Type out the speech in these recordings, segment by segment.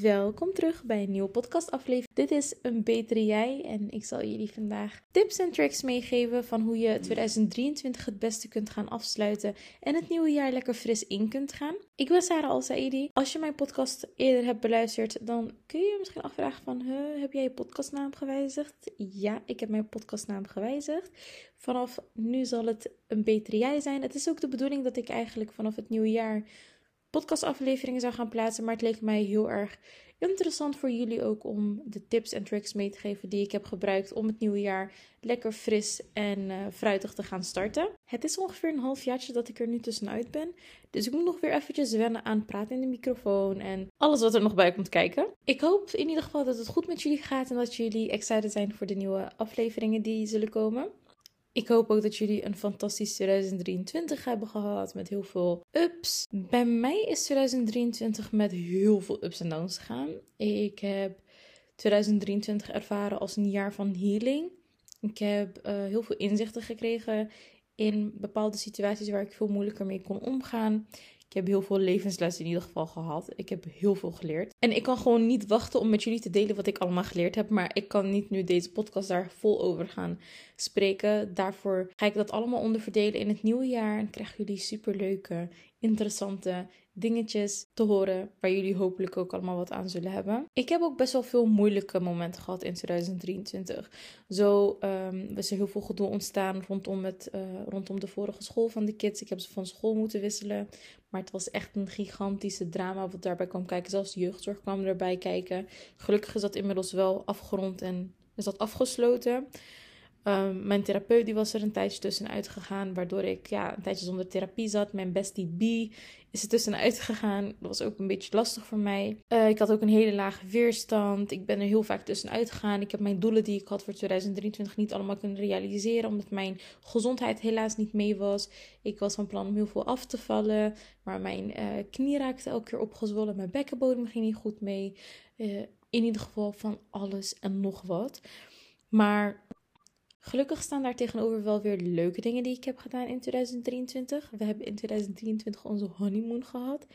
Welkom terug bij een nieuwe podcastaflevering. Dit is een betere jij en ik zal jullie vandaag tips en tricks meegeven van hoe je 2023 het beste kunt gaan afsluiten en het nieuwe jaar lekker fris in kunt gaan. Ik ben Sarah Al-Saidi. Als je mijn podcast eerder hebt beluisterd, dan kun je je misschien afvragen van, heb jij je podcastnaam gewijzigd? Ja, ik heb mijn podcastnaam gewijzigd. Vanaf nu zal het een betere jij zijn. Het is ook de bedoeling dat ik eigenlijk vanaf het nieuwe jaar podcastafleveringen zou gaan plaatsen. Maar het leek mij heel erg interessant voor jullie ook om de tips en tricks mee te geven die ik heb gebruikt om het nieuwe jaar lekker fris en uh, fruitig te gaan starten. Het is ongeveer een halfjaartje dat ik er nu tussenuit ben. Dus ik moet nog weer eventjes wennen aan praten in de microfoon en alles wat er nog bij komt kijken. Ik hoop in ieder geval dat het goed met jullie gaat en dat jullie excited zijn voor de nieuwe afleveringen die zullen komen. Ik hoop ook dat jullie een fantastisch 2023 hebben gehad met heel veel ups. Bij mij is 2023 met heel veel ups en downs gegaan. Ik heb 2023 ervaren als een jaar van healing. Ik heb uh, heel veel inzichten gekregen in bepaalde situaties waar ik veel moeilijker mee kon omgaan. Ik heb heel veel levenslessen in ieder geval gehad. Ik heb heel veel geleerd. En ik kan gewoon niet wachten om met jullie te delen wat ik allemaal geleerd heb. Maar ik kan niet nu deze podcast daar vol over gaan spreken. Daarvoor ga ik dat allemaal onderverdelen in het nieuwe jaar. En krijgen jullie superleuke, interessante dingetjes te horen waar jullie hopelijk ook allemaal wat aan zullen hebben. Ik heb ook best wel veel moeilijke momenten gehad in 2023. Zo um, is er heel veel gedoe ontstaan rondom, het, uh, rondom de vorige school van de kids. Ik heb ze van school moeten wisselen. Maar het was echt een gigantische drama wat daarbij kwam kijken. Zelfs de jeugdzorg kwam erbij kijken. Gelukkig is dat inmiddels wel afgerond en is dat afgesloten. Um, mijn therapeut die was er een tijdje tussenuit gegaan, waardoor ik ja, een tijdje zonder therapie zat. Mijn bestie B is er tussenuit gegaan. Dat was ook een beetje lastig voor mij. Uh, ik had ook een hele lage weerstand. Ik ben er heel vaak tussenuit gegaan. Ik heb mijn doelen die ik had voor 2023 niet allemaal kunnen realiseren, omdat mijn gezondheid helaas niet mee was. Ik was van plan om heel veel af te vallen, maar mijn uh, knie raakte elke keer opgezwollen. Mijn bekkenbodem ging niet goed mee. Uh, in ieder geval van alles en nog wat. Maar Gelukkig staan daar tegenover wel weer leuke dingen die ik heb gedaan in 2023. We hebben in 2023 onze honeymoon gehad.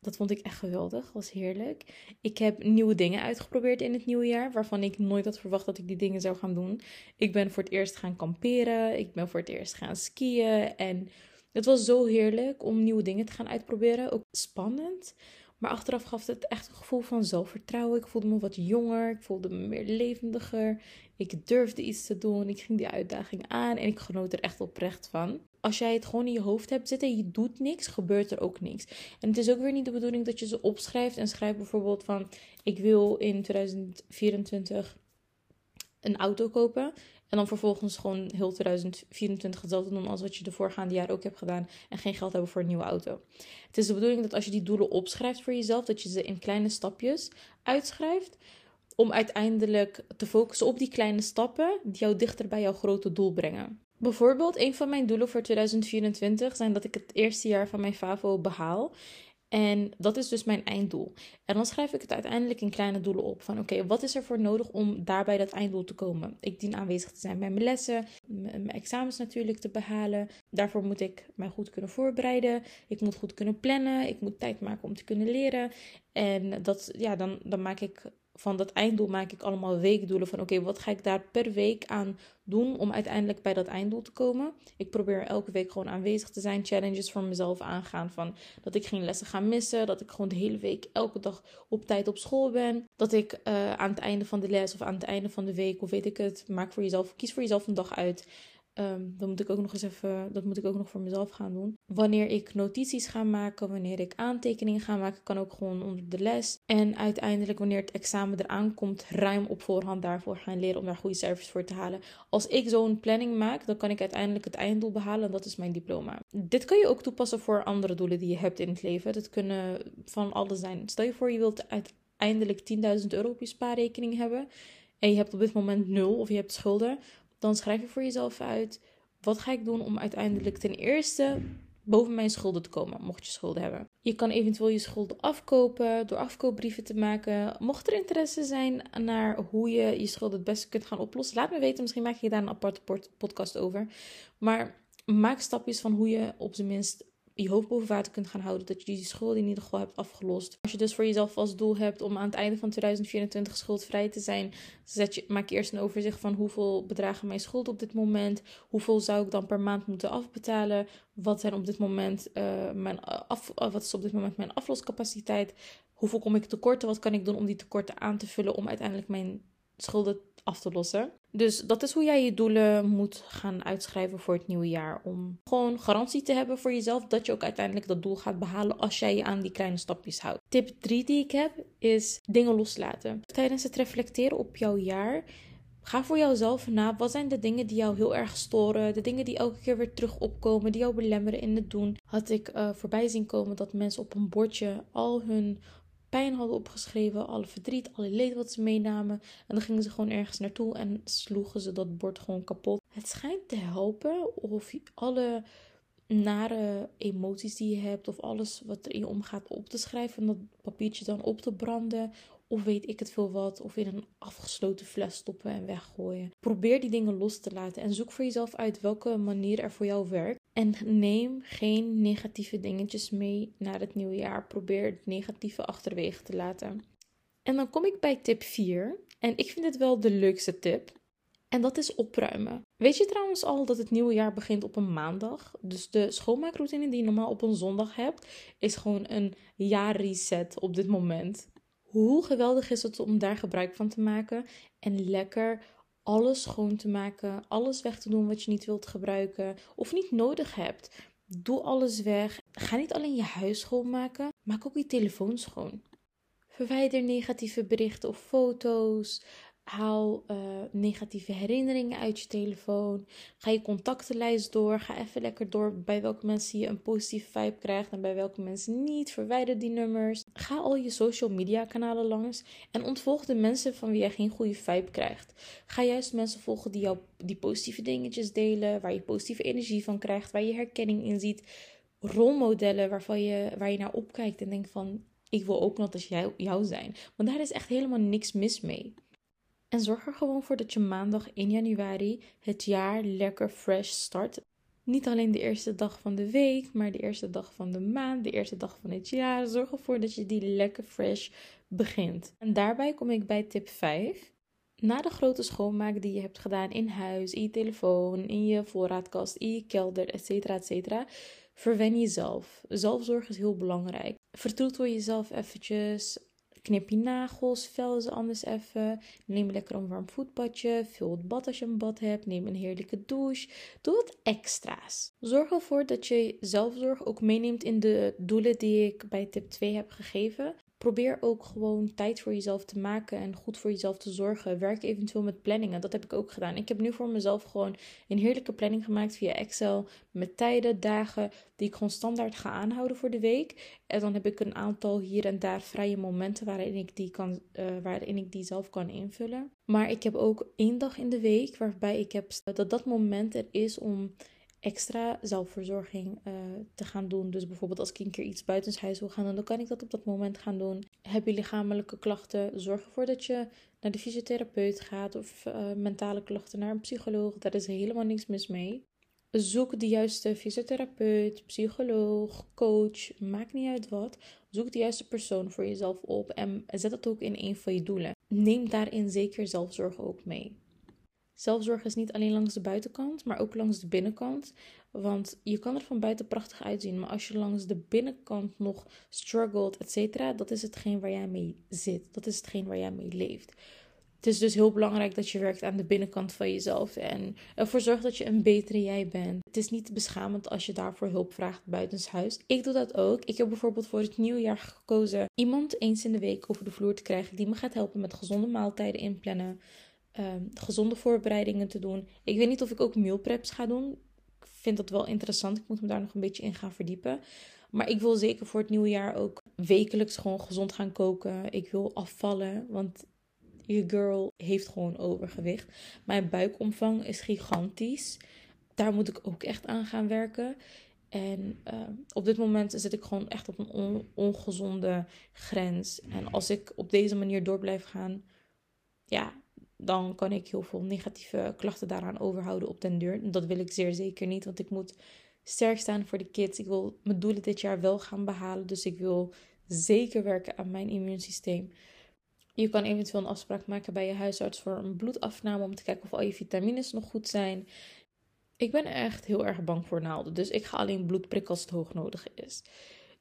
Dat vond ik echt geweldig, was heerlijk. Ik heb nieuwe dingen uitgeprobeerd in het nieuwe jaar, waarvan ik nooit had verwacht dat ik die dingen zou gaan doen. Ik ben voor het eerst gaan kamperen, ik ben voor het eerst gaan skiën en het was zo heerlijk om nieuwe dingen te gaan uitproberen. Ook spannend, maar achteraf gaf het echt een gevoel van zelfvertrouwen. Ik voelde me wat jonger, ik voelde me meer levendiger. Ik durfde iets te doen, ik ging die uitdaging aan en ik genoot er echt oprecht van. Als jij het gewoon in je hoofd hebt zitten en je doet niks, gebeurt er ook niks. En het is ook weer niet de bedoeling dat je ze opschrijft en schrijft bijvoorbeeld van ik wil in 2024 een auto kopen. En dan vervolgens gewoon heel 2024 hetzelfde doen als wat je de voorgaande jaren ook hebt gedaan. En geen geld hebben voor een nieuwe auto. Het is de bedoeling dat als je die doelen opschrijft voor jezelf, dat je ze in kleine stapjes uitschrijft. Om uiteindelijk te focussen op die kleine stappen die jou dichter bij jouw grote doel brengen. Bijvoorbeeld, een van mijn doelen voor 2024 zijn dat ik het eerste jaar van mijn FAVO behaal. En dat is dus mijn einddoel. En dan schrijf ik het uiteindelijk in kleine doelen op. Van oké, wat is er voor nodig om daarbij dat einddoel te komen? Ik dien aanwezig te zijn bij mijn lessen, mijn examens natuurlijk te behalen. Daarvoor moet ik mij goed kunnen voorbereiden. Ik moet goed kunnen plannen. Ik moet tijd maken om te kunnen leren. En dat, ja, dan, dan maak ik van dat einddoel maak ik allemaal weekdoelen van oké, wat ga ik daar per week aan doen om uiteindelijk bij dat einddoel te komen. Ik probeer elke week gewoon aanwezig te zijn, challenges voor mezelf aangaan van dat ik geen lessen ga missen, dat ik gewoon de hele week elke dag op tijd op school ben, dat ik uh, aan het einde van de les of aan het einde van de week of weet ik het, maak voor jezelf, kies voor jezelf een dag uit Um, dan moet ik ook nog eens even, dat moet ik ook nog voor mezelf gaan doen. Wanneer ik notities ga maken, wanneer ik aantekeningen ga maken, kan ook gewoon onder de les. En uiteindelijk, wanneer het examen eraan komt, ruim op voorhand daarvoor gaan leren om daar goede cijfers voor te halen. Als ik zo'n planning maak, dan kan ik uiteindelijk het einddoel behalen en dat is mijn diploma. Dit kan je ook toepassen voor andere doelen die je hebt in het leven. Dat kunnen van alles zijn. Stel je voor, je wilt uiteindelijk 10.000 euro op je spaarrekening hebben. En je hebt op dit moment nul of je hebt schulden dan schrijf je voor jezelf uit: wat ga ik doen om uiteindelijk ten eerste boven mijn schulden te komen, mocht je schulden hebben. Je kan eventueel je schulden afkopen door afkoopbrieven te maken. Mocht er interesse zijn naar hoe je je schulden het beste kunt gaan oplossen, laat me weten. Misschien maak je daar een aparte podcast over. Maar maak stapjes van hoe je op zijn minst je hoofd boven water kunt gaan houden. Dat je die schuld in ieder geval hebt afgelost. Als je dus voor jezelf als doel hebt om aan het einde van 2024 schuldvrij te zijn, zet je, maak eerst een overzicht van hoeveel bedragen mijn schuld op dit moment. Hoeveel zou ik dan per maand moeten afbetalen? Wat zijn op dit moment uh, mijn af, wat is op dit moment mijn afloscapaciteit? Hoeveel kom ik tekorten? Wat kan ik doen om die tekorten aan te vullen om uiteindelijk mijn schulden af te lossen? Dus dat is hoe jij je doelen moet gaan uitschrijven voor het nieuwe jaar. Om gewoon garantie te hebben voor jezelf dat je ook uiteindelijk dat doel gaat behalen als jij je aan die kleine stapjes houdt. Tip 3 die ik heb is dingen loslaten. Tijdens het reflecteren op jouw jaar. Ga voor jouzelf na. Wat zijn de dingen die jou heel erg storen? De dingen die elke keer weer terug opkomen, die jou belemmeren in het doen. Had ik uh, voorbij zien komen dat mensen op een bordje al hun pijn hadden opgeschreven, alle verdriet, alle leed wat ze meenamen. En dan gingen ze gewoon ergens naartoe en sloegen ze dat bord gewoon kapot. Het schijnt te helpen of alle nare emoties die je hebt of alles wat er in je omgaat op te schrijven en dat papiertje dan op te branden of weet ik het veel wat of in een afgesloten fles stoppen en weggooien. Probeer die dingen los te laten en zoek voor jezelf uit welke manier er voor jou werkt. En neem geen negatieve dingetjes mee naar het nieuwe jaar. Probeer het negatieve achterwege te laten. En dan kom ik bij tip 4. En ik vind het wel de leukste tip. En dat is opruimen. Weet je trouwens al dat het nieuwe jaar begint op een maandag? Dus de schoonmaakroutine die je normaal op een zondag hebt, is gewoon een jaarreset op dit moment. Hoe geweldig is het om daar gebruik van te maken en lekker alles schoon te maken, alles weg te doen wat je niet wilt gebruiken of niet nodig hebt. Doe alles weg. Ga niet alleen je huis schoonmaken, maak ook je telefoon schoon. Verwijder negatieve berichten of foto's. Haal uh, negatieve herinneringen uit je telefoon. Ga je contactenlijst door. Ga even lekker door bij welke mensen je een positieve vibe krijgt en bij welke mensen niet. Verwijder die nummers. Ga al je social media kanalen langs en ontvolg de mensen van wie je geen goede vibe krijgt. Ga juist mensen volgen die jou die positieve dingetjes delen, waar je positieve energie van krijgt, waar je herkenning in ziet. Rolmodellen waarvan je, waar je naar opkijkt en denkt van ik wil ook nog als jij, jou zijn. Want daar is echt helemaal niks mis mee. En zorg er gewoon voor dat je maandag 1 januari het jaar lekker fresh start. Niet alleen de eerste dag van de week, maar de eerste dag van de maand, de eerste dag van het jaar. Zorg ervoor dat je die lekker fresh begint. En daarbij kom ik bij tip 5. Na de grote schoonmaak die je hebt gedaan in huis, in je telefoon, in je voorraadkast, in je kelder, etc. etc. Verwen jezelf. Zelfzorg is heel belangrijk. Vertroetel jezelf eventjes. Knip je nagels, vel ze anders even. Neem lekker een warm voetbadje. Vul het bad als je een bad hebt. Neem een heerlijke douche. Doe wat extra's. Zorg ervoor dat je zelfzorg ook meeneemt in de doelen die ik bij tip 2 heb gegeven. Probeer ook gewoon tijd voor jezelf te maken en goed voor jezelf te zorgen. Werk eventueel met planningen. Dat heb ik ook gedaan. Ik heb nu voor mezelf gewoon een heerlijke planning gemaakt via Excel. Met tijden, dagen die ik gewoon standaard ga aanhouden voor de week. En dan heb ik een aantal hier en daar vrije momenten waarin ik die, kan, uh, waarin ik die zelf kan invullen. Maar ik heb ook één dag in de week waarbij ik heb dat dat moment er is om extra zelfverzorging uh, te gaan doen. Dus bijvoorbeeld als ik een keer iets buitenshuis wil gaan doen, dan kan ik dat op dat moment gaan doen. Heb je lichamelijke klachten? Zorg ervoor dat je naar de fysiotherapeut gaat of uh, mentale klachten naar een psycholoog. Daar is helemaal niks mis mee. Zoek de juiste fysiotherapeut, psycholoog, coach, maakt niet uit wat. Zoek de juiste persoon voor jezelf op en zet dat ook in een van je doelen. Neem daarin zeker zelfzorg ook mee. Zelfzorg is niet alleen langs de buitenkant, maar ook langs de binnenkant. Want je kan er van buiten prachtig uitzien, maar als je langs de binnenkant nog struggelt, et cetera, dat is hetgeen waar jij mee zit. Dat is hetgeen waar jij mee leeft. Het is dus heel belangrijk dat je werkt aan de binnenkant van jezelf en ervoor zorgt dat je een betere jij bent. Het is niet beschamend als je daarvoor hulp vraagt buitenshuis. Ik doe dat ook. Ik heb bijvoorbeeld voor het nieuwe jaar gekozen iemand eens in de week over de vloer te krijgen die me gaat helpen met gezonde maaltijden inplannen Ehm, gezonde voorbereidingen te doen. Ik weet niet of ik ook meal preps ga doen. Ik vind dat wel interessant. Ik moet me daar nog een beetje in gaan verdiepen. Maar ik wil zeker voor het nieuwe jaar ook wekelijks gewoon gezond gaan koken. Ik wil afvallen, want je girl heeft gewoon overgewicht. Mijn buikomvang is gigantisch. Daar moet ik ook echt aan gaan werken. En ehm, op dit moment zit ik gewoon echt op een ongezonde grens. En als ik op deze manier door blijf gaan, ja, dan kan ik heel veel negatieve klachten daaraan overhouden op den deur. Dat wil ik zeer zeker niet, want ik moet sterk staan voor de kids. Ik wil mijn doelen dit jaar wel gaan behalen. Dus ik wil zeker werken aan mijn immuunsysteem. Je kan eventueel een afspraak maken bij je huisarts voor een bloedafname om te kijken of al je vitamines nog goed zijn. Ik ben echt heel erg bang voor naalden, dus ik ga alleen bloed prikken als het hoog nodig is.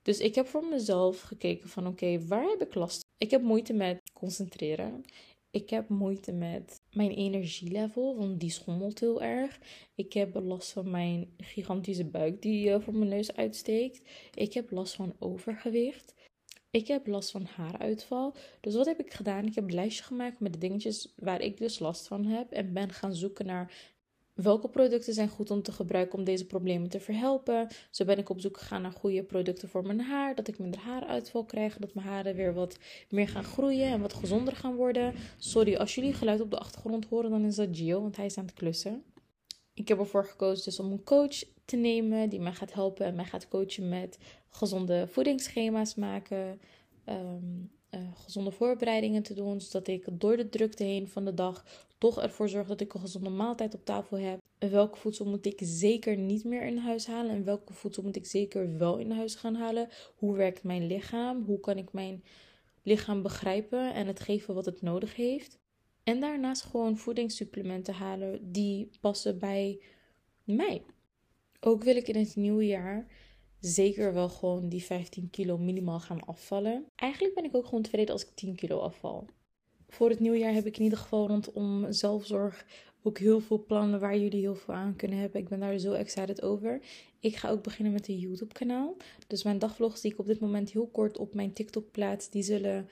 Dus ik heb voor mezelf gekeken van oké, waar heb ik last? Ik heb moeite met concentreren. Ik heb moeite met mijn energielevel, want die schommelt heel erg. Ik heb last van mijn gigantische buik die uh, voor mijn neus uitsteekt. Ik heb last van overgewicht. Ik heb last van haaruitval. Dus wat heb ik gedaan? Ik heb een lijstje gemaakt met de dingetjes waar ik dus last van heb. En ben gaan zoeken naar welke producten zijn goed om te gebruiken om deze problemen te verhelpen. Zo ben ik op zoek gegaan naar goede producten voor mijn haar. Dat ik minder haaruitval krijg. Dat mijn haren weer wat meer gaan groeien en wat gezonder gaan worden. Sorry, als jullie geluid op de achtergrond horen, dan is dat Gio, want hij is aan het klussen. Ik heb ervoor gekozen dus om een coach te nemen die mij gaat helpen en mij gaat coachen met gezonde voedingsschema's maken. Ehm, eh, gezonde voorbereidingen te doen, zodat ik door de drukte heen van de dag toch ervoor zorg dat ik een gezonde maaltijd op tafel heb. welke voedsel moet ik zeker niet meer in huis halen en welke voedsel moet ik zeker wel in huis gaan halen? Hoe werkt mijn lichaam? Hoe kan ik mijn lichaam begrijpen en het geven wat het nodig heeft? En daarnaast gewoon voedingssupplementen halen die passen bij mij. Ook wil ik in het nieuwe jaar zeker wel gewoon die 15 kilo minimaal gaan afvallen. Eigenlijk ben ik ook gewoon tevreden als ik 10 kilo afval. Voor het nieuwe jaar heb ik in ieder geval rondom zelfzorg ook heel veel plannen waar jullie heel veel aan kunnen hebben. Ik ben daar zo excited over. Ik ga ook beginnen met een YouTube kanaal. Dus mijn dagvlogs die ik op dit moment heel kort op mijn TikTok plaats, die zullen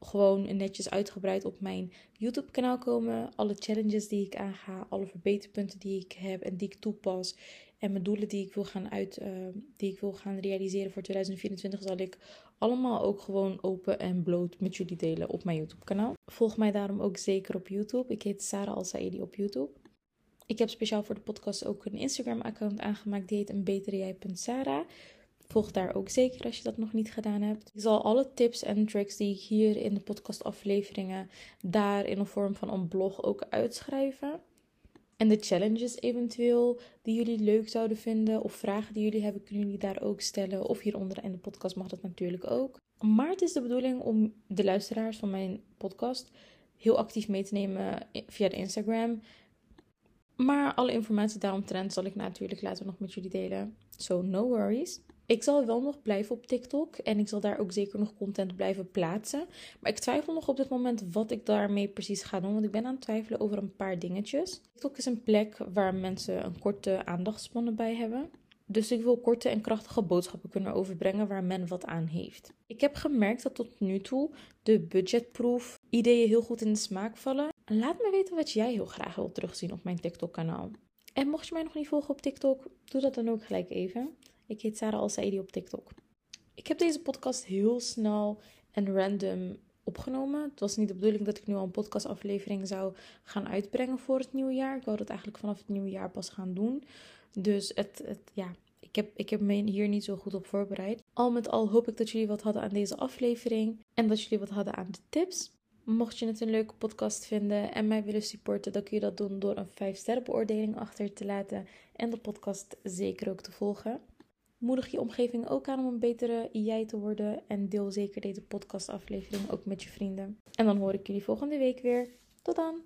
gewoon netjes uitgebreid op mijn YouTube kanaal komen. Alle challenges die ik aanga, alle verbeterpunten die ik heb en die ik toepas. En mijn doelen die ik wil gaan, uit, uh, die ik wil gaan realiseren voor 2024 zal ik allemaal ook gewoon open en bloot met jullie delen op mijn YouTube kanaal. Volg mij daarom ook zeker op YouTube. Ik heet Sarah Al-Saidi op YouTube. Ik heb speciaal voor de podcast ook een Instagram account aangemaakt. Die heet een beterejij.sarah. Volg daar ook zeker als je dat nog niet gedaan hebt. Ik zal alle tips en tricks die ik hier in de podcastafleveringen daar in de vorm van een blog ook uitschrijven. En de challenges eventueel die jullie leuk zouden vinden of vragen die jullie hebben, kunnen jullie daar ook stellen. Of hieronder in de podcast mag dat natuurlijk ook. Maar het is de bedoeling om de luisteraars van mijn podcast heel actief mee te nemen via de Instagram. Maar alle informatie daaromtrent zal ik natuurlijk later nog met jullie delen. So no worries. Ik zal wel nog blijven op TikTok en ik zal daar ook zeker nog content blijven plaatsen. Maar ik twijfel nog op dit moment wat ik daarmee precies ga doen, want ik ben aan het twijfelen over een paar dingetjes. TikTok is een plek waar mensen een korte aandachtspannen bij hebben. Dus ik wil korte en krachtige boodschappen kunnen overbrengen waar men wat aan heeft. Ik heb gemerkt dat tot nu toe de budgetproof ideeën heel goed in de smaak vallen. Laat me weten wat jij heel graag wilt terugzien op mijn TikTok kanaal. En mocht je mij nog niet volgen op TikTok, doe dat dan ook gelijk even. Ik heet Sarah Al-Saidi op TikTok. Ik heb deze podcast heel snel en random opgenomen. Het was niet de bedoeling dat ik nu al een podcastaflevering zou gaan uitbrengen voor het nieuwe jaar. Ik wou dat eigenlijk vanaf het nieuwe jaar pas gaan doen. Dus het, ja, ik, heb, ik heb me hier niet zo goed op voorbereid. Al met al hoop ik dat jullie wat hadden aan deze aflevering. En dat jullie wat hadden aan de tips. Mocht je het een leuke podcast vinden en mij willen supporten, dan kun je dat doen door een 5 sterren beoordeling achter te laten en de podcast zeker ook te volgen. Moedig je omgeving ook aan om een betere jij te worden. En deel zeker deze podcastaflevering ook met je vrienden. En dan hoor ik jullie volgende week weer. Tot dan!